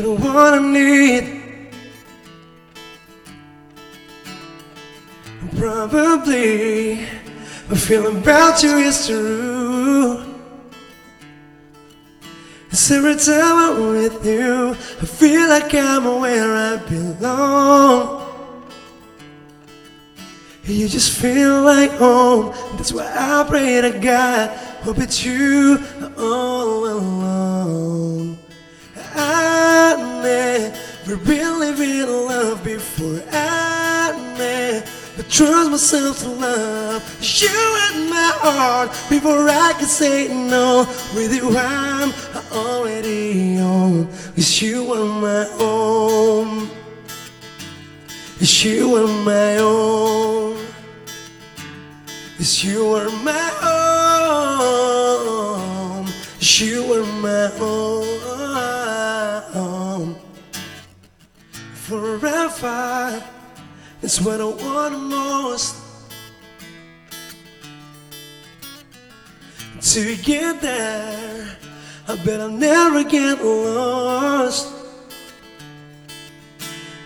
You're the one I need. Probably, a feeling about you is true. Cause every time I'm with you, I feel like I'm where I belong. You just feel like home. That's why I pray to God. Hope it's you all alone. I never really been in love before. I never trust myself to love you in my heart before I can say no. With you, I'm already home. Cause you are my own. Cause you are my own. Cause you are my. Cause you are my home. Forever. That's what I want most. To get there, I bet I'll never get lost.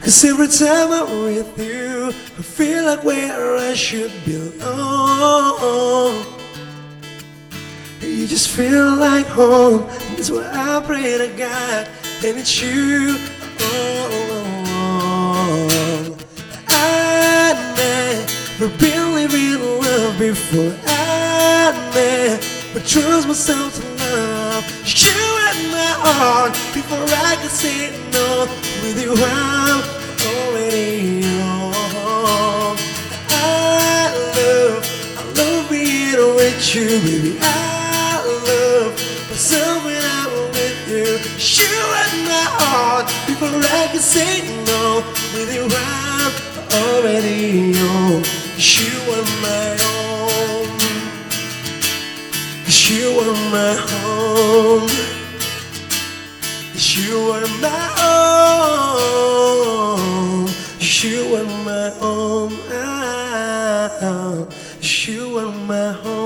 Cause every time I'm with you, I feel like where I should belong. You just feel like home, that's why I pray to God, and it's you all along. Never been living in love before. I never trust myself to love you in my heart before I can say no. With you, I'm already home. I love, I love being with you, baby. I love myself when I'm with you. You in my heart before I can say no. With you, I'm already home. You are my home. You are my home. You are my home. You are my. Ah, You my home.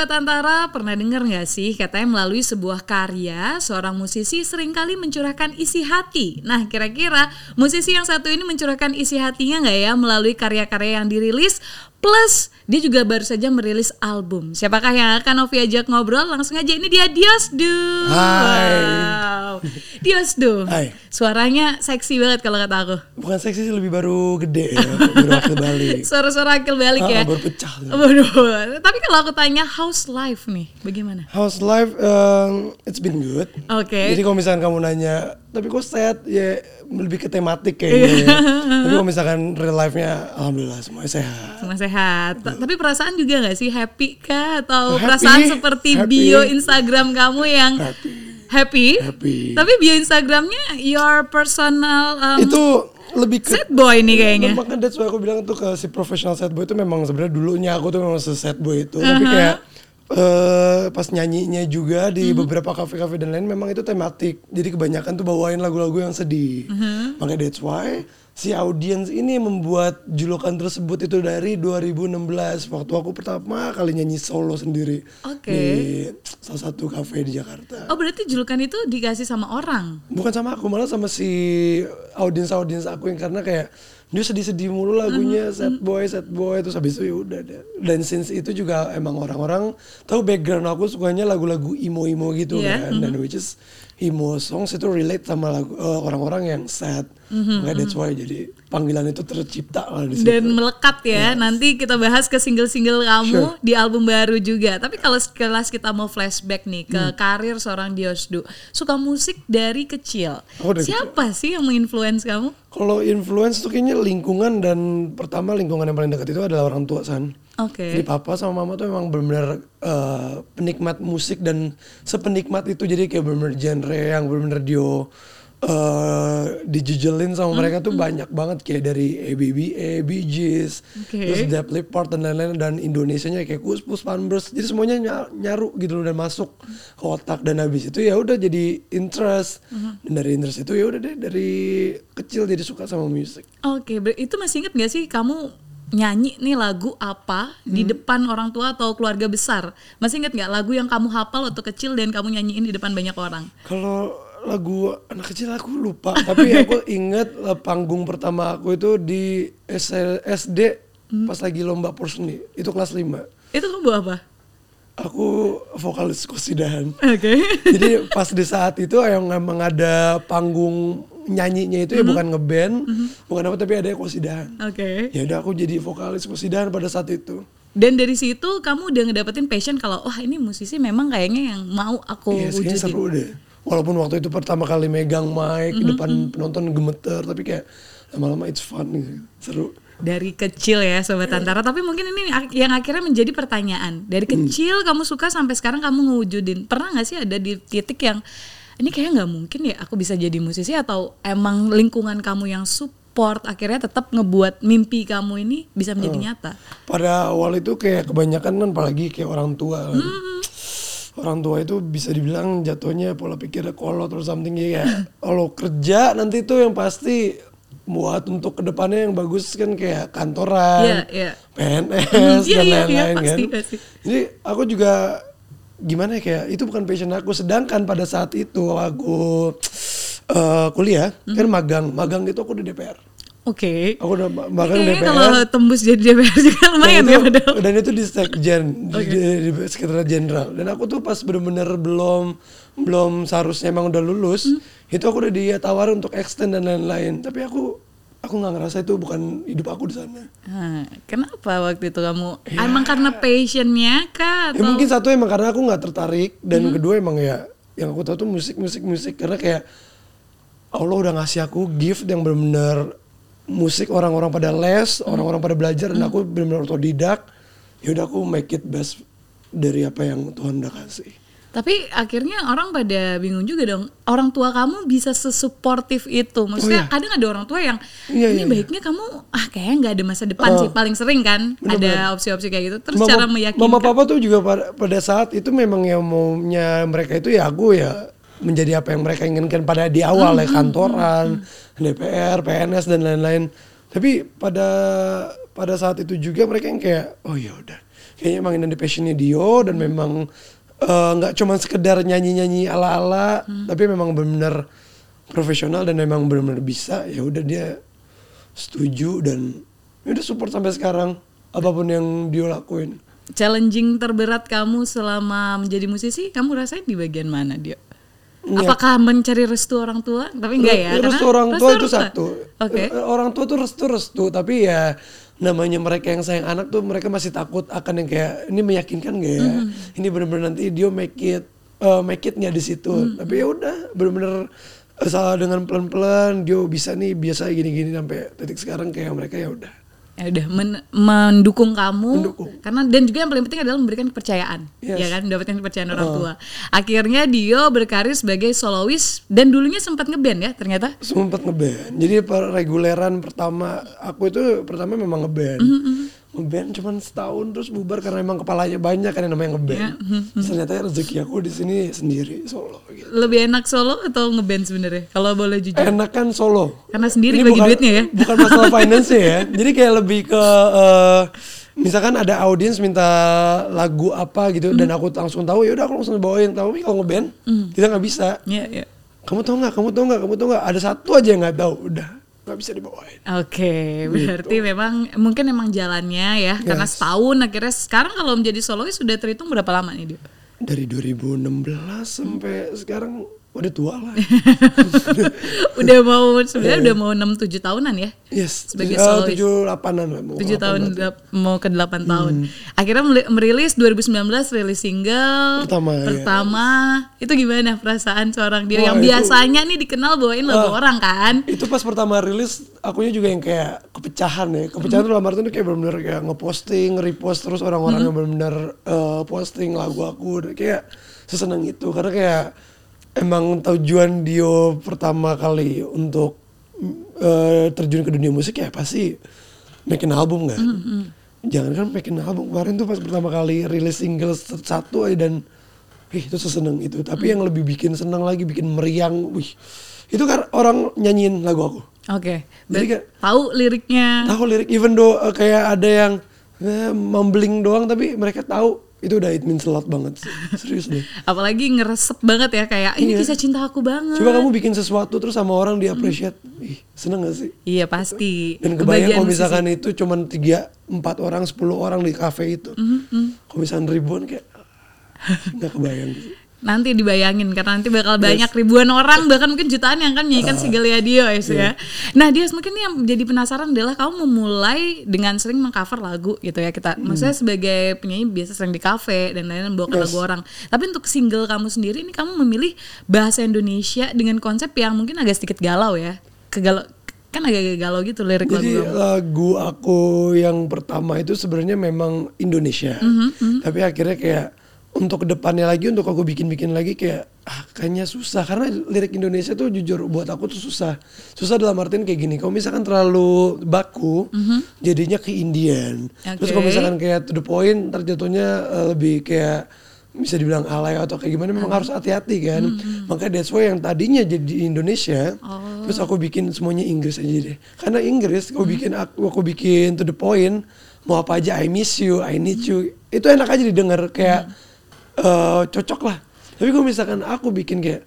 Sobat Antara, pernah dengar nggak sih katanya melalui sebuah karya seorang musisi sering kali mencurahkan isi hati. Nah kira-kira musisi yang satu ini mencurahkan isi hatinya nggak ya melalui karya-karya yang dirilis plus dia juga baru saja merilis album. Siapakah yang akan Novi ajak ngobrol? Langsung aja ini dia Diosdu. Hai. Wow. Diosdu. Hai. Suaranya seksi banget kalau kata aku. Bukan seksi sih lebih baru gede ya, baru akil balik. Suara-suara akil balik Ah, ya. baru pecah. tapi kalau aku tanya house life nih, bagaimana? House life, um, it's been good. Oke. Jadi kalau misalkan kamu nanya, tapi kok sad ya lebih ke tematik kayaknya. ya. tapi kalau misalkan real life-nya, alhamdulillah semuanya sehat. Semua sehat. Ta- Tapi perasaan juga nggak sih happy kah atau Happy, perasaan seperti happy. bio Instagram kamu yang Happy. happy? Happy. Tapi bio Instagramnya your personal um, Itu lebih ke sad boy nih kayaknya. Makanya that's why aku bilang tuh ke si professional sad boy itu memang sebenarnya dulunya aku tuh memang se sad boy itu. Tapi kayak eh pas nyanyinya juga di beberapa kafe-kafe dan lain memang itu tematik. Jadi kebanyakan tuh bawain lagu-lagu yang sedih. Makanya that's why si audiens ini membuat julukan tersebut itu dari 2016 waktu aku pertama kali nyanyi solo sendiri Oke. di salah satu kafe di Jakarta. Oh berarti julukan itu dikasih sama orang? Bukan sama aku, malah sama si audiens-audiens aku yang karena kayak dia sedih-sedih mulu lagunya sad boy sad boy terus habis itu ya udah deh. Dan since itu juga emang orang-orang tahu background aku sukanya lagu-lagu emo-emo gitu Iya, kan. Dan which is emo songs itu relate sama lagu eh, orang-orang yang sad. Makanya that's why jadi panggilan itu tercipta di situ. dan melekat ya. Nanti kita bahas ke single-single kamu Sure. di album baru juga. Tapi kalau sekelas kita mau flashback nih ke Hmm. karir seorang Diosdu, suka musik dari kecil. Oh, dari Siapa sih yang menginfluence kamu? Kalau influence tuh kayaknya lingkungan dan pertama lingkungan yang paling dekat itu adalah orang tua san. Oke. Jadi papa sama mama tuh emang benar-benar eh, penikmat musik dan sepenikmat itu jadi kayak benar-benar genre yang benar-benar dia eh dijujelin sama mereka tuh banyak banget kayak dari ABBA, Bee Gees, Oke. terus Def Leppard dan lain-lain dan Indonesianya kayak Kus Pus Panbers. Jadi semuanya ny- nyaru gitu loh dan masuk ke otak dan habis itu ya udah jadi interest. Dan dari interest itu ya udah deh dari kecil jadi suka sama musik. Oke, ber- itu masih inget gak sih kamu nyanyi nih lagu apa di Hmm. depan orang tua atau keluarga besar? Masih inget nggak lagu yang kamu hafal waktu kecil dan kamu nyanyiin di depan banyak orang? Kalau lagu anak kecil aku lupa, tapi aku ingat eh, panggung pertama aku itu di SD pas lagi lomba porseni, itu kelas 5. Itu kamu apa? Aku vokalis kosidahan. Oke. Jadi pas di saat itu yang memang ada panggung nyanyinya itu ya bukan ngeband, bukan apa tapi ada kosidahan. Oke. Ya udah aku jadi vokalis kosidahan pada saat itu. Dan dari situ kamu udah ngedapetin passion kalau wah ini musisi memang kayaknya yang mau aku Iya, wujudin. seru deh. Walaupun waktu itu pertama kali megang mic Mm-hmm, depan penonton gemeter, tapi kayak lama-lama it's fun gitu. Seru. Dari kecil ya sobat Antara, tapi mungkin ini yang akhirnya menjadi pertanyaan. Dari Hmm. kecil kamu suka sampai sekarang kamu ngewujudin. Pernah nggak sih ada di titik yang ini kayaknya nggak mungkin ya aku bisa jadi musisi atau emang lingkungan kamu yang support akhirnya tetap ngebuat mimpi kamu ini bisa menjadi Oh. nyata. Pada awal itu kayak kebanyakan kan apalagi kayak orang tua kan. Orang tua itu bisa dibilang jatuhnya pola pikirnya kolot atau something ya. Kalau kerja nanti itu yang pasti buat untuk ke depannya yang bagus kan kayak kantoran, Iya, iya. PNS Iya, dan iya, lain-lain iya, kan. pasti, pasti. Jadi aku juga gimana ya kayak itu bukan passion aku. Sedangkan pada saat itu aku eh, kuliah Hmm. kan magang, magang itu aku di DPR. Oke. Aku udah ma- magang Kayaknya DPR. kalau tembus jadi DPR juga lumayan ya padahal. dan itu di sekjen di, di, di sekretariat jenderal dan aku tuh pas bener-bener belum belum seharusnya emang udah lulus Hmm. itu aku udah ditawarin untuk extend dan lain-lain tapi aku aku nggak ngerasa itu bukan hidup aku di sana Nah, kenapa waktu itu kamu? Emang karena passionnya kah? ya mungkin satu emang karena aku nggak tertarik dan Hmm. kedua emang ya yang aku tahu tuh musik musik musik karena kayak Allah udah ngasih aku gift yang bener-bener musik orang-orang pada les Hmm. orang-orang pada belajar dan aku bener-bener otodidak ya udah aku make it best dari apa yang Tuhan udah kasih Tapi akhirnya orang pada bingung juga dong. Orang tua kamu bisa sesuportif itu. Maksudnya iya. kadang ada orang tua yang Iya, ini iya, baiknya kamu ah kayaknya nggak ada masa depan sih. Paling sering kan ada opsi-opsi kayak gitu. Terus cara meyakinkan. Mama papa tuh juga pada, pada saat itu memang yang maunya mereka itu ya aku ya menjadi apa yang mereka inginkan pada di awal Hmm, ya kantoran, DPR, PNS dan lain-lain. Tapi pada pada saat itu juga mereka yang kayak oh ya udah kayaknya emang ini passionnya Dio dan memang eh, nggak cuma sekedar nyanyi-nyanyi ala-ala Hmm. tapi memang benar-benar profesional dan memang benar-benar bisa ya udah dia setuju dan ya udah support sampai sekarang apa pun yang dia lakuin. Challenging terberat kamu selama menjadi musisi, kamu rasain di bagian mana dia? Iya. Apakah mencari restu orang tua? Tapi enggak ya? Restu karena orang restu tua itu satu. Oke. Eh, Orang tua tuh restu-restu, tapi ya namanya mereka yang sayang anak tuh mereka masih takut akan yang kayak ini meyakinkan gak ya? Mm-hmm. Ini bener-bener nanti dia make it eh, make it nggak di situ. Mm-hmm. Tapi ya udah bener-bener asal dengan pelan-pelan dia bisa nih biasa gini-gini sampai titik sekarang kayak mereka ya udah. Ya udah men- mendukung kamu Mendukung. karena dan juga yang paling penting adalah memberikan kepercayaan Yes. ya kan mendapatkan kepercayaan orang tua akhirnya Dio berkarir sebagai solois dan dulunya sempat ngeband ya ternyata Sempet ngeband. Jadi per reguleran pertama aku itu pertama memang ngeband. Mm-hmm, Ngeband cuman setahun terus bubar karena emang kepalanya banyak kan yang namanya ngeband. Iya, mm-hmm. Terus ternyata rezeki aku di sini sendiri solo gitu. lebih enak solo atau ngeband sebenarnya kalau boleh jujur Enak kan solo. karena sendiri Ini bagi bukan- duitnya ya Bukan masalah finance ya. Jadi kayak lebih ke eh, misalkan ada audiens minta lagu apa gitu dan aku langsung tahu ya udah aku langsung bawain. Tapi kalau ngeband kita nggak bisa. ya ya Kamu tahu nggak? Kamu tahu nggak? Kamu tahu nggak? Ada satu aja yang nggak tahu. Udah nggak bisa dibawain. Oke, Gitu. berarti memang mungkin memang jalannya ya, karena Yes. setahun akhirnya sekarang kalau menjadi solois sudah terhitung berapa lama nih Dio? dari 2016 sampai sekarang udah tua lah. udah mau sebenarnya udah mau 6 7 tahunan ya. yes. Sebagai tujuh- solois. tujuh delapanan lah. mau 7 tahun delapan. mau ke 8 tahun. Hmm. Akhirnya meli- merilis 2019 rilis single Pertama, ya. pertama. Itu gimana perasaan seorang dia Wah, yang itu- biasanya nih dikenal bawain lagu Ah. orang kan? Itu pas pertama rilis, akunya juga yang kayak kepecahan ya. Kepecahan tuh dalam artian tuh kayak benar-benar kayak ngeposting, repost terus orang-orang yang benar-benar eh, posting lagu aku. Kayak seseneng itu karena kayak emang tujuan Dio pertama kali untuk eh, terjun ke dunia musik ya pasti making album kan. Jangan kan making album kemarin tuh pas pertama kali rilis single satu aja dan Wih itu seseneng itu. Tapi yang lebih bikin seneng lagi, bikin meriang. Wih itu kan orang nyanyiin lagu aku. Oke. Jadi Ber- kayak- Tahu liriknya. Tahu lirik even though eh, kayak ada yang eh, mumbling doang tapi mereka tahu itu udah it means a lot banget sih. Serius deh. Apalagi ngeresep banget ya kayak ini Iya. kisah cinta aku banget. Coba kamu bikin sesuatu terus sama orang di appreciate. Ih, seneng gak sih? Iya pasti. Dan kebayang kalau misalkan itu cuman tiga, empat orang, sepuluh orang di cafe itu. Mm-hmm, Kalau misalkan ribuan kayak nggak kebayang sih. Nanti dibayangin karena nanti bakal banyak ribuan orang bahkan mungkin jutaan yang akan nyanyikan Ah. si Galia Dio ya, ya. Nah Dias mungkin yang jadi penasaran adalah kamu memulai dengan sering mengcover lagu gitu ya kita. Maksudnya sebagai penyanyi biasa sering di kafe dan lain-lain bawa Hmm. Yes. lagu orang. Tapi untuk single kamu sendiri ini kamu memilih bahasa Indonesia dengan konsep yang mungkin agak sedikit galau ya. Kegalau kan agak galau gitu lirik lagu Jadi lagu aku yang pertama itu sebenarnya memang Indonesia. Mhm, Tapi akhirnya kayak untuk ke depannya lagi untuk aku bikin-bikin lagi kayak ah kayaknya susah karena lirik Indonesia tuh jujur buat aku tuh susah. Susah dalam artian kayak gini. Kalau misalkan terlalu baku jadinya ke Indian. Terus kalau misalkan kayak to the point terjatuhnya eh, lebih kayak bisa dibilang alay atau kayak gimana memang harus hati-hati kan. Makanya that's why yang tadinya jadi Indonesia terus aku bikin semuanya Inggris aja deh. Karena Inggris aku bikin aku, aku bikin to the point mau apa aja I miss you, I need you. Itu enak aja didengar kayak eh, cocok lah. Tapi kalau misalkan aku bikin kayak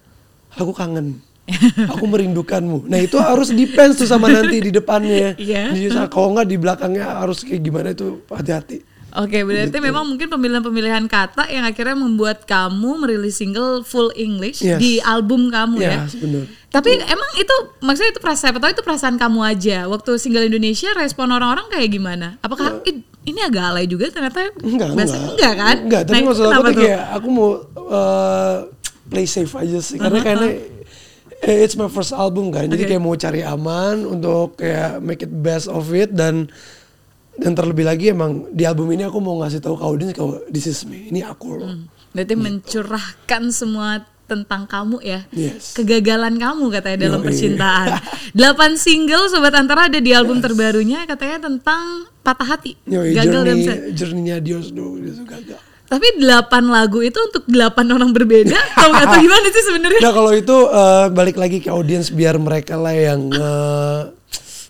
aku kangen aku merindukanmu. Nah itu harus depends tuh sama nanti di depannya. Iya. Di, kalau nggak di belakangnya harus kayak gimana itu hati-hati. Oke, berarti Gitu. memang mungkin pemilihan-pemilihan kata yang akhirnya membuat kamu merilis single full English Yes. di album kamu ya. Ya, benar. Tapi emang itu maksudnya itu perasaan atau itu perasaan kamu aja waktu single Indonesia respon orang-orang kayak gimana? Apakah "Ih, ini agak alay juga ternyata Enggak, bahasa- enggak. enggak kan? Enggak, tapi Nah, maksud aku tuh kayak aku mau uh, play safe aja sih. Karena kayaknya eh, it's my first album kan. Jadi Oke. kayak mau cari aman untuk kayak make it best of it dan dan terlebih lagi emang di album ini aku mau ngasih tahu ke audiens kalau this is me. Ini aku loh. Berarti mencurahkan semua tentang kamu ya. Yes. Kegagalan kamu katanya dalam Yoi. percintaan. Delapan single Sobat Antara ada di album terbarunya katanya tentang patah hati. Yoi, gagal dan journey, bisa. journey-nya Dios dulu dia tuh gagal. Tapi delapan lagu itu untuk delapan orang berbeda atau, atau gimana sih sebenarnya? Nah kalau itu eh, balik lagi ke audiens biar mereka lah yang eh,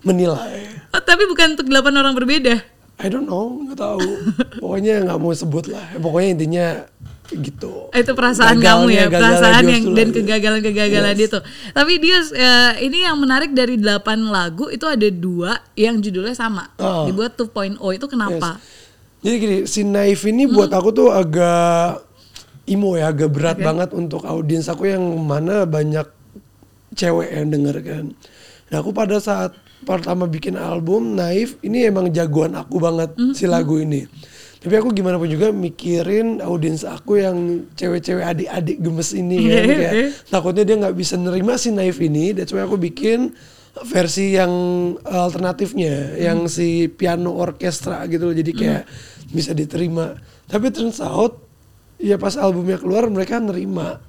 menilai. Oh, tapi bukan untuk delapan orang berbeda. I don't know, nggak tahu. Pokoknya nggak mau sebut lah. Pokoknya intinya gitu. Itu perasaan Gagalnya, kamu ya, perasaan yang dan kegagalan-kegagalan Yes. itu. Tapi dia eh, ini yang menarik dari delapan lagu itu ada dua yang judulnya sama, Ah. dibuat 2.0 itu kenapa? Yes. Jadi gini, si Naif ini buat aku tuh agak emo ya, agak berat Oke. banget untuk audiens aku yang mana banyak cewek yang denger kan. Nah aku pada saat pertama bikin album Naif, ini emang jagoan aku banget si lagu ini. Tapi aku gimana pun juga mikirin audiens aku yang cewek-cewek adik-adik gemes ini kan. Kayak takutnya dia nggak bisa nerima si Naif ini. That's why aku bikin versi yang alternatifnya, yang si piano orkestra gitu loh. Jadi kayak bisa diterima. Tapi turns out ya pas albumnya keluar mereka nerima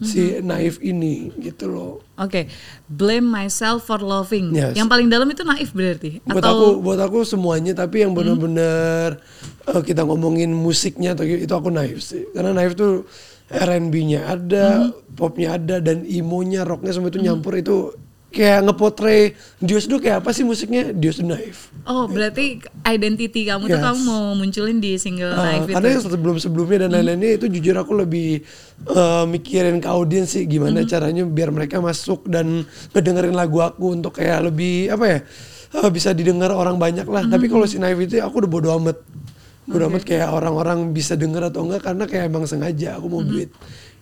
si Naif ini gitu loh. Oke, blame myself for loving. Yes. Yang paling dalam itu naif berarti. Buat aku buat aku semuanya tapi yang bener-bener eh, kita ngomongin musiknya atau gitu, itu aku Naif sih. Karena Naif tuh R&B-nya ada, popnya ada dan emo-nya, rocknya semua itu nyampur itu kayak ngepotray Dios tuh kayak apa sih musiknya? Dios tuh Naif. Oh, berarti identity kamu tuh Yes. kamu mau munculin di single Ah, naif karena itu. yang sebelum sebelumnya dan lain-lainnya itu jujur aku lebih eh, mikirin ke audiens sih gimana caranya biar mereka masuk dan ngedengerin lagu aku untuk kayak lebih apa ya eh, bisa didengar orang banyak lah. Tapi kalau si Naif itu aku udah bodo amat. Bodo amat kayak orang-orang bisa denger atau enggak karena kayak emang sengaja aku mau duit.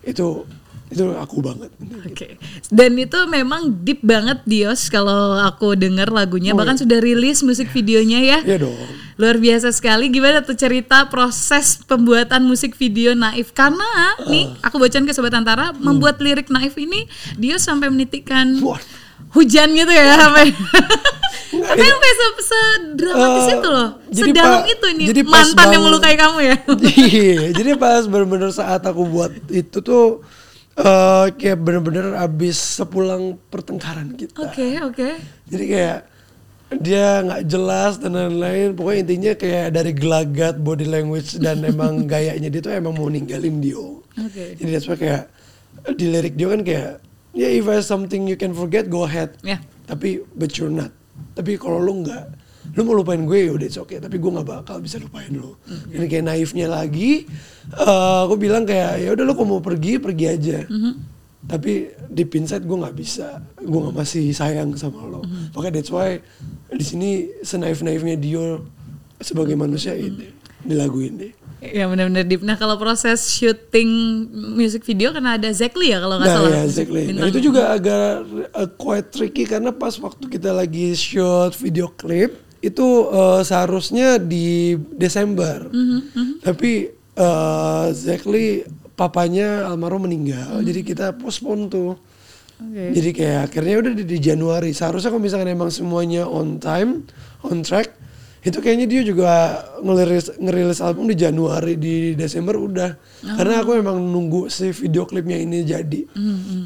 Itu itu aku banget Oke. Dan itu memang deep banget Dios kalau aku dengar lagunya Oh, bahkan iya. sudah rilis musik videonya ya. Iya dong Luar biasa sekali gimana tuh cerita proses pembuatan musik video Naif karena nih Ah. aku bacain ke sobat Antara Hmm. membuat lirik Naif ini dia sampai menitikkan Wah. hujan gitu ya sampai Tapi sampai se- sedramatis Eh, itu loh. Sedalam itu jadi pas mantan yang melukai kamu ya. iya jadi pas bener-bener saat aku buat itu tuh eh kayak bener-bener abis sepulang pertengkaran kita Oke, oke. jadi kayak dia nggak jelas dan lain-lain pokoknya intinya kayak dari gelagat body language dan emang gayanya dia tuh emang mau ninggalin Dio Oke. jadi that's why kayak di lirik Dio kan kayak ya if I something you can forget go ahead Ya. tapi but you're not tapi kalau lu nggak lu mau lupain gue ya udah it's okay. Tapi gue nggak bakal bisa lupain lu. Ini kayak naifnya lagi eh aku bilang kayak ya udah lu kalau mau pergi pergi aja. Tapi di inside gue nggak bisa. Gue nggak masih sayang sama lo makanya that's why di sini senaif naifnya Dio sebagai manusia ini di lagu ini Ya benar-benar deep. Nah kalau proses syuting music video karena ada Zekli ya kalau nggak Nah salah. ya exactly. Nah itu juga agak uh, quite tricky karena pas waktu kita lagi shoot video klip itu uh, seharusnya di Desember. Mhm, Tapi uh, exactly papanya almarhum meninggal, Mhm. jadi kita postpone tuh. Oke. Jadi kayak akhirnya udah di, di Januari. Seharusnya kalau misalkan emang semuanya on time, on track, itu kayaknya dia juga ngerilis ngerilis album di Januari di Desember udah. Karena aku emang nunggu si video klipnya ini jadi.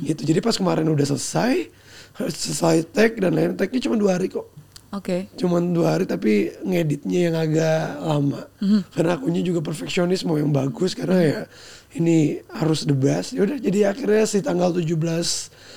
Gitu. Jadi pas kemarin udah selesai, selesai tag dan lain tagnya cuma dua hari kok. Oke. Cuman dua hari tapi ngeditnya yang agak lama. Karena akunya juga perfeksionis mau yang bagus karena ya ini harus the best. Ya udah jadi akhirnya si tanggal 17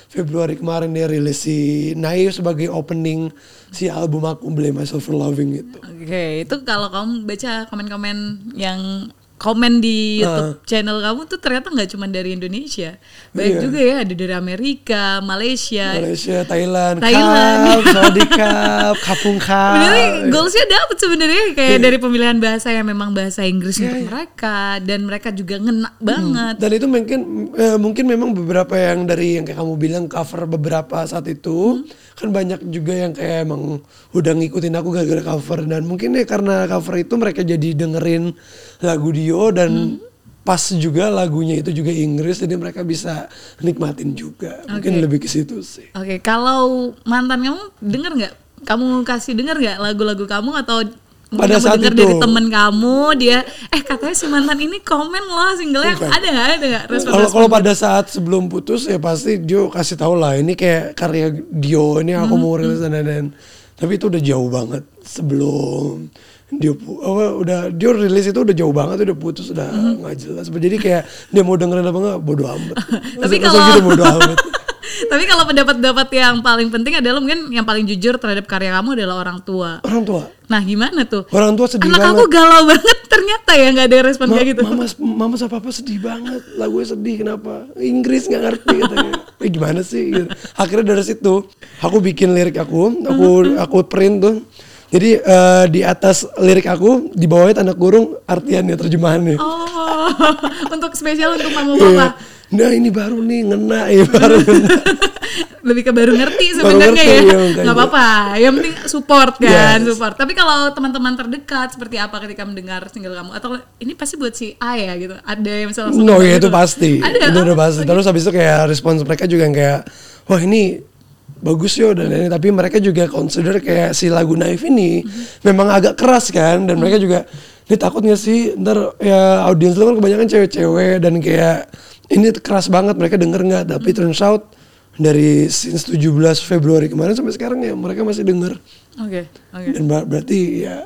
Februari kemarin dia rilis si Naif sebagai opening si album aku Blame Myself for Loving itu. Oke, itu kalau kamu baca komen-komen yang komen di YouTube channel kamu tuh ternyata nggak cuma dari Indonesia, banyak Iya. juga ya ada dari Amerika, Malaysia. Malaysia, Thailand, Thailand. Kap, Saudi Kap, Kapung Kap. Benernya goalsnya dapet sebenarnya kayak dari pemilihan bahasa yang memang bahasa Inggris untuk mereka dan mereka juga ngena banget. Dan itu mungkin eh, mungkin memang beberapa yang dari yang kayak kamu bilang cover beberapa saat itu kan banyak juga yang kayak emang udah ngikutin aku gara-gara cover dan mungkin ya karena cover itu mereka jadi dengerin lagu Dio dan pas juga lagunya itu juga Inggris jadi mereka bisa nikmatin juga. Mungkin Oke. lebih ke situ sih. Oke, kalau mantan kamu denger nggak? Kamu kasih denger nggak lagu-lagu kamu atau mungkin Pada kamu saat itu. dari temen kamu dia eh katanya si mantan ini komen loh singlenya Bukan. ada nggak? Ada nggak? Respon Kalau kalau pada saat sebelum putus ya pasti Dio kasih tahu lah ini kayak karya Dio ini aku mau rilis dan dan tapi itu udah jauh banget sebelum dia apa, udah Dio rilis itu udah jauh banget udah putus udah nggak jelas. Jadi kayak dia mau dengerin apa enggak bodo amat. Tapi kalau- gitu bodo amat Tapi kalau pendapat-pendapat yang paling penting adalah mungkin yang paling jujur terhadap karya kamu adalah orang tua. orang tua Nah gimana tuh? orang tua sedih Anak banget aku galau banget ternyata ya nggak ada respon Ma- kayak gitu. mama mama sama papa sedih banget lagunya sedih kenapa Inggris nggak ngerti katanya eh gimana sih gitu. akhirnya dari situ aku bikin lirik aku aku aku print tuh jadi eh, di atas lirik aku di bawahnya tanda kurung artiannya terjemahannya Oh, untuk spesial untuk mama Iya. papa. Nah ini baru nih ngena ya baru ngena. Lebih ke baru ngerti sebenarnya ya. iya. Nggak apa-apa. Yang penting support kan, Yes. support. Tapi kalau teman-teman terdekat seperti apa ketika mendengar single kamu atau ini pasti buat si A ya gitu. Ada yang misalnya langsung No ya gitu itu loh. pasti Ada. itu oh, udah pasti oke. terus habis itu kayak respons mereka juga yang kayak wah ini bagus yo dan ini tapi mereka juga consider kayak si lagu Naif ini Mhm. memang agak keras kan dan mereka juga ini takut gak sih ntar ya audiens lu kan kebanyakan cewek-cewek dan kayak ini keras banget mereka denger nggak tapi turns out dari since 17 Februari kemarin sampai sekarang ya mereka masih denger Oke, oke. dan ber- berarti ya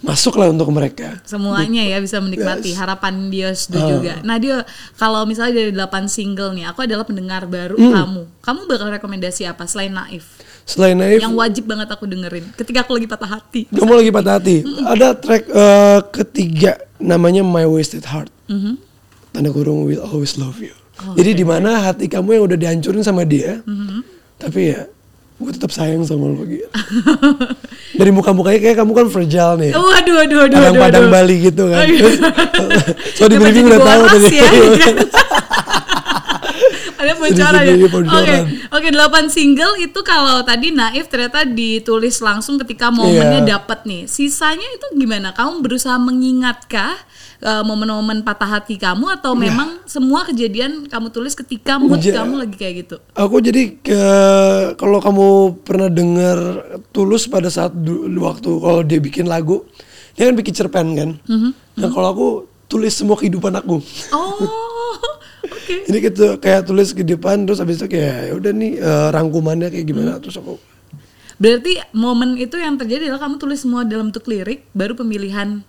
masuk lah untuk mereka semuanya ya bisa menikmati Yes. harapan Dios Ah. juga. Nah Dio, kalau misalnya dari 8 single nih, aku adalah pendengar baru Hmm. kamu. Kamu bakal rekomendasi apa selain Naif? selain Naif Yang wajib banget aku dengerin ketika aku lagi patah hati. Kamu lagi patah hati. Ada track eh, ketiga namanya My Wasted Heart. Mhm. Tanda kurung will always love you. Jadi di mana hati kamu yang udah dihancurin sama dia, tapi ya gue tetap sayang sama lo gitu. Dari muka-mukanya kayak kamu kan fragile nih. Waduh, waduh, waduh, Padang-padang waduh. Bali gitu kan. Oh. Terus, so di briefing udah tahu tadi. ya, gitu? ada bocoran ya. Oke, oke delapan single itu kalau tadi Naif ternyata ditulis langsung ketika momennya Iya. dapat nih. Sisanya itu gimana? Kamu berusaha mengingatkah eh, momen-momen patah hati kamu atau memang semua kejadian kamu tulis ketika mood Ja- kamu lagi kayak gitu? Aku jadi ke kalau kamu pernah dengar Tulus pada saat waktu kalau dia bikin lagu, dia kan bikin cerpen kan. Mhm. Nah kalau aku tulis semua kehidupan aku. Oh, oke. Ini gitu kayak tulis kehidupan terus habis itu kayak ya udah nih eh, rangkumannya kayak Hmm. gimana terus aku Berarti momen itu yang terjadi adalah kamu tulis semua dalam bentuk lirik, baru pemilihan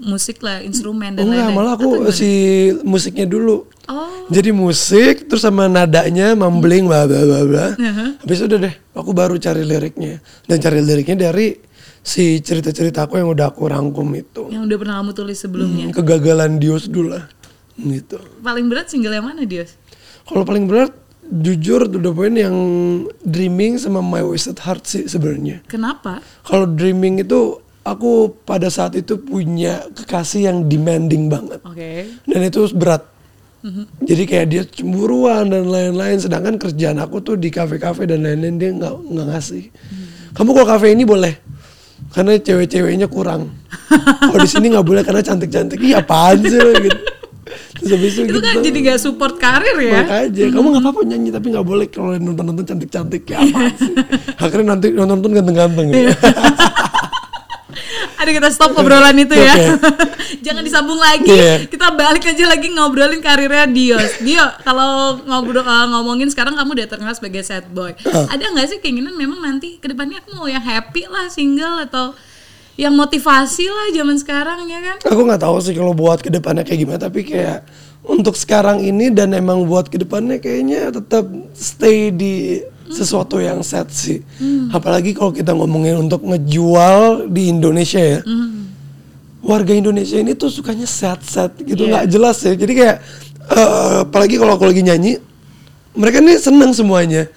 musik lah, instrumen dan Oh lain-lain. malah Atau aku si musiknya dulu. Oh, Jadi musik terus sama nadanya mumbling bla bla bla bla. Habis itu udah deh, aku baru cari liriknya. Dan cari liriknya dari si cerita-cerita aku yang udah aku rangkum itu. yang udah pernah kamu tulis sebelumnya. Hmm, kegagalan Dios dulu lah. Gitu. Paling berat single yang mana, Dios? Kalau paling berat jujur udah poin yang dreaming sama my wasted heart sih sebenarnya. Kenapa? Kalau dreaming itu aku pada saat itu punya kekasih yang demanding banget. Oke. dan itu berat jadi kayak dia cemburuan dan lain-lain sedangkan kerjaan aku tuh di kafe-kafe dan lain-lain dia nggak nggak ngasih kamu kalau kafe ini boleh karena cewek-ceweknya kurang kalau di sini nggak boleh karena cantik-cantik iya apaan sih lo?" gitu terus habis itu, Itu gitu kan jadi gak support karir ya? makanya kamu nggak apa-apa nyanyi tapi nggak boleh kalau nonton-nonton cantik-cantik ya apaan sih akhirnya nanti nonton ganteng-ganteng ya. Ada kita stop obrolan itu ya. Oke. Jangan disambung lagi. Iya. Kita balik aja lagi ngobrolin karirnya Dios. Dio, kalau ngobrol eh, ngomongin sekarang kamu udah terkenal sebagai sad boy. Ah. Ada nggak sih keinginan memang nanti ke depannya aku mau yang happy lah single atau yang motivasi lah zaman sekarang ya kan? aku nggak tahu sih kalau buat ke depannya kayak gimana tapi kayak untuk sekarang ini dan emang buat ke depannya kayaknya tetap stay di sesuatu yang set sih. Apalagi kalau kita ngomongin untuk ngejual di Indonesia ya. Warga Indonesia ini tuh sukanya set-set gitu Iya. nggak jelas ya. Jadi kayak eh, apalagi kalau aku lagi nyanyi mereka nih seneng semuanya.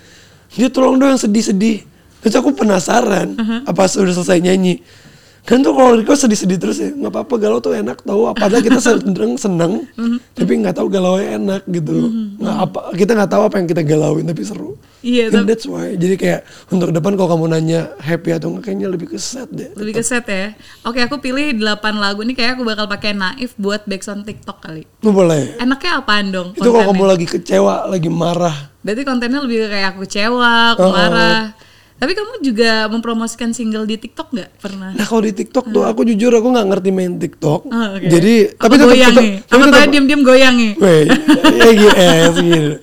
Dia tolong dong yang sedih-sedih. Terus aku penasaran apa sudah selesai nyanyi kan tuh kalau kau sedih-sedih terus ya nggak apa-apa galau tuh enak tahu padahal kita seneng seneng tapi nggak tahu galau enak gitu loh nggak apa kita nggak tahu apa yang kita galauin tapi seru Iya, tapi- that's why jadi kayak untuk depan kalau kamu nanya happy atau enggak kayaknya lebih ke set deh Lebih ke set ya. Oke, aku pilih 8 lagu ini kayak aku bakal pakai Naif buat backsound TikTok kali. Boleh Enaknya apaan dong? itu kalau kamu lagi kecewa lagi marah Berarti kontennya lebih kayak aku kecewa, aku oh. marah. Tapi kamu juga mempromosikan single di TikTok nggak pernah? Nah kalau di TikTok tuh aku jujur aku nggak ngerti main TikTok. Oh, oke. Jadi Apa tapi tetap goyang tetap nih? tapi Apa tetap- diam-diam goyang nih? Weh, ya gitu, eh, gitu.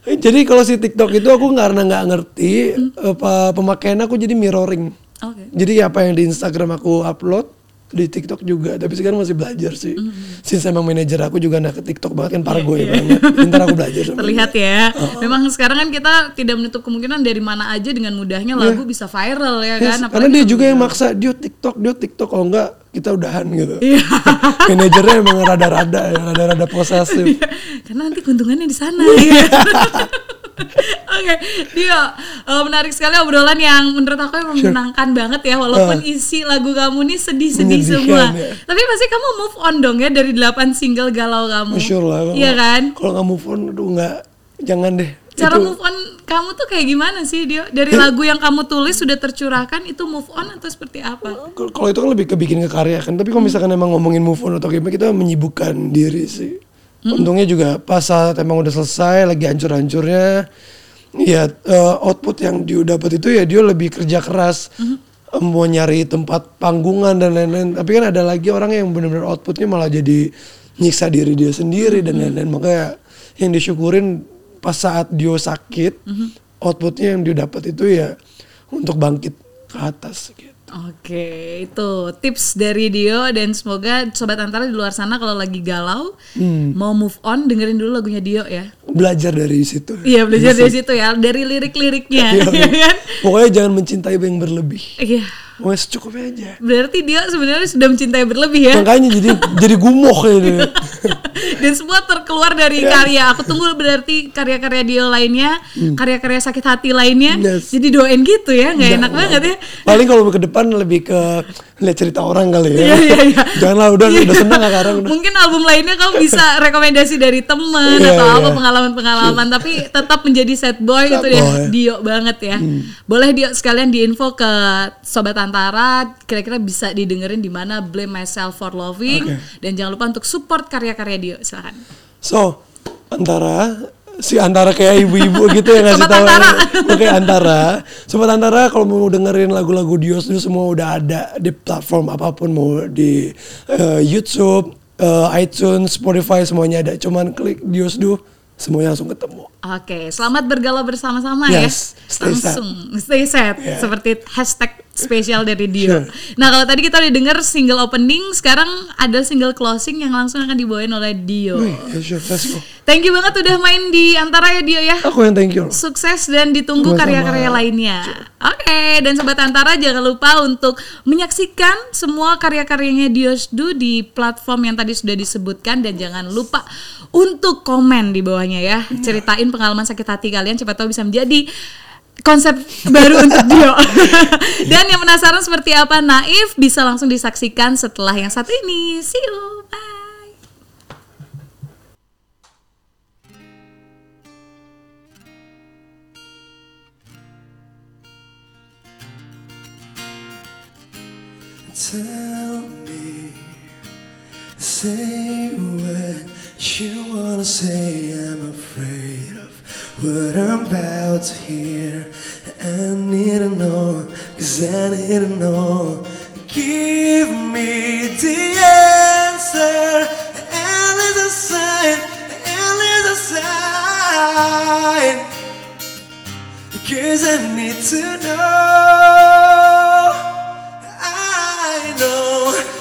Jadi kalau si TikTok itu aku karena nggak ngerti apa pemakaian aku jadi mirroring. Oke. Jadi apa yang di Instagram aku upload di TikTok juga. Tapi sekarang masih belajar sih. Since emang manajer aku juga anak ke TikTok banget kan parah gue banget. Ntar aku belajar sama Terlihat ya. Oh. Memang sekarang kan kita tidak menutup kemungkinan dari mana aja dengan mudahnya lagu bisa viral ya Yes, kan? karena dia juga yang maksa dia TikTok dia TikTok kalau enggak kita udahan gitu. Iya. Manajernya emang rada-rada ya, rada-rada posesif. Karena nanti keuntungannya di sana. Iya. Oke, Dio, eh, menarik sekali obrolan yang menurut aku yang menyenangkan banget ya, walaupun isi lagu kamu nih sedih-sedih semua. ya. Tapi pasti kamu move on dong ya dari 8 single galau kamu. Sure lah. Iya kan? Kalau nggak move on, aduh nggak, jangan deh. Cara Itu- move on kamu tuh kayak gimana sih, Dio? Dari lagu yang kamu tulis sudah tercurahkan itu move on atau seperti apa? Kalau- itu kan lebih kebikin ke karya kan. Tapi kalau misalkan emang ngomongin move on atau gimana, kita menyibukkan diri sih. Untungnya juga pas saat emang udah selesai, lagi hancur-hancurnya, ya eh, output yang dia dapat itu ya dia lebih kerja keras. Eh, Mau nyari tempat panggungan dan lain-lain. Tapi kan ada lagi orang yang benar-benar outputnya malah jadi nyiksa diri dia sendiri dan lain-lain. Makanya yang disyukurin pas saat dia sakit, outputnya yang dia dapat itu ya untuk bangkit ke atas gitu. Oke, itu tips dari Dio dan semoga sobat antara di luar sana kalau lagi galau Hmm. mau move on dengerin dulu lagunya Dio ya. belajar dari situ. Iya belajar dari situ ya, dari lirik-liriknya, Iya, ya kan? Pokoknya jangan mencintai yang berlebih. Iya. Pokoknya secukupnya aja. Berarti Dio sebenarnya sudah mencintai berlebih ya. Makanya jadi jadi gumoh ya. Dan semua terkeluar dari Yes. karya. Aku tunggu berarti karya-karya Dio lainnya, karya-karya sakit hati lainnya. Hmm. Yes. Jadi doain gitu ya, nggak enak banget ya. Paling kalau ke depan lebih ke lihat cerita orang kali ya. Iya, iya, iya. Janganlah udah udah senang sekarang udah. Mungkin album lainnya kamu bisa rekomendasi dari temen Iya, atau apa iya. pengalaman-pengalaman tapi tetap menjadi sad boy Sad itu boy. Hmm. Dio banget ya. Boleh Dio sekalian diinfo ke sobat Antara kira-kira bisa didengerin di mana Blame Myself for Loving dan jangan lupa untuk support karya-karya Dio silakan. So, antara si antara kayak ibu-ibu gitu yang ngasih tahu. Oke, antara. Sobat antara kalau mau dengerin lagu-lagu Dios itu semua udah ada di platform apa pun mau di eh, YouTube, eh, iTunes, Spotify semuanya ada. Cuman klik Dios Du semuanya langsung ketemu. Oke, selamat bergalau bersama-sama Yes, ya. stay. Langsung stay sad Yeah. seperti hashtag spesial dari Dio. Nah kalau tadi kita udah denger single opening, sekarang ada single closing yang langsung akan dibawain oleh Dio. Wih, ya sure, let's go. Thank you banget udah main di antara ya Dio ya. Aku yang thank you. Sukses dan ditunggu karya-karya lainnya. Oke, dan sobat Antara jangan lupa untuk menyaksikan semua karya-karyanya Diosdu di platform yang tadi sudah disebutkan dan jangan lupa untuk komen di bawahnya ya. Ceritain pengalaman sakit hati kalian siapa tahu bisa menjadi konsep baru untuk Dio. dan yang penasaran seperti apa Naif bisa langsung disaksikan setelah yang satu ini. See you. Bye. Tell me, say what you wanna say. I'm afraid what I'm about to hear. I need to know, cause I need to know. Give me the answer, and there's a sign, and there's a sign. Cause I need to know. I know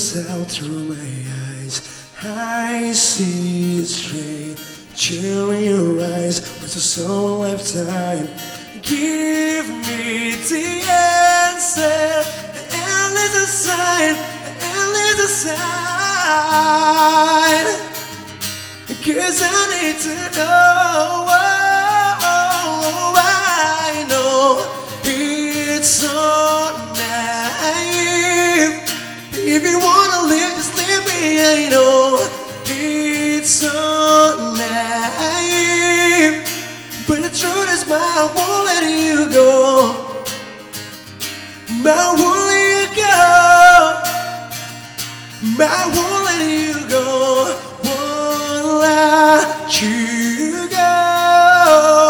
see through my eyes. I see straight chill your eyes. With a soul lifetime. Give me the answer. And there's a sign. And there's a sign. Cause I need to know. I I know it's so naive. But the truth is, my won't let you go. I won't let you go. I won't let you go. Won't let you go.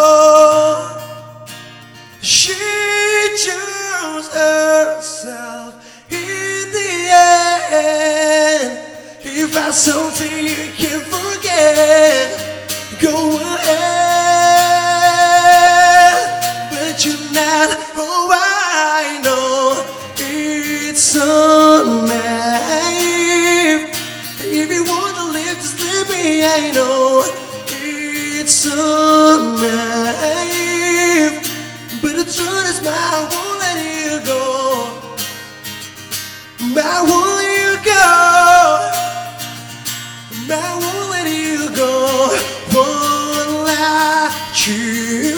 I something you can forget, go ahead. But you're not. Oh, I know it's so naive. If you wanna live, leave me. I know it's so naive. But the truth is, my I won't let you go. I won't let you go, won't let you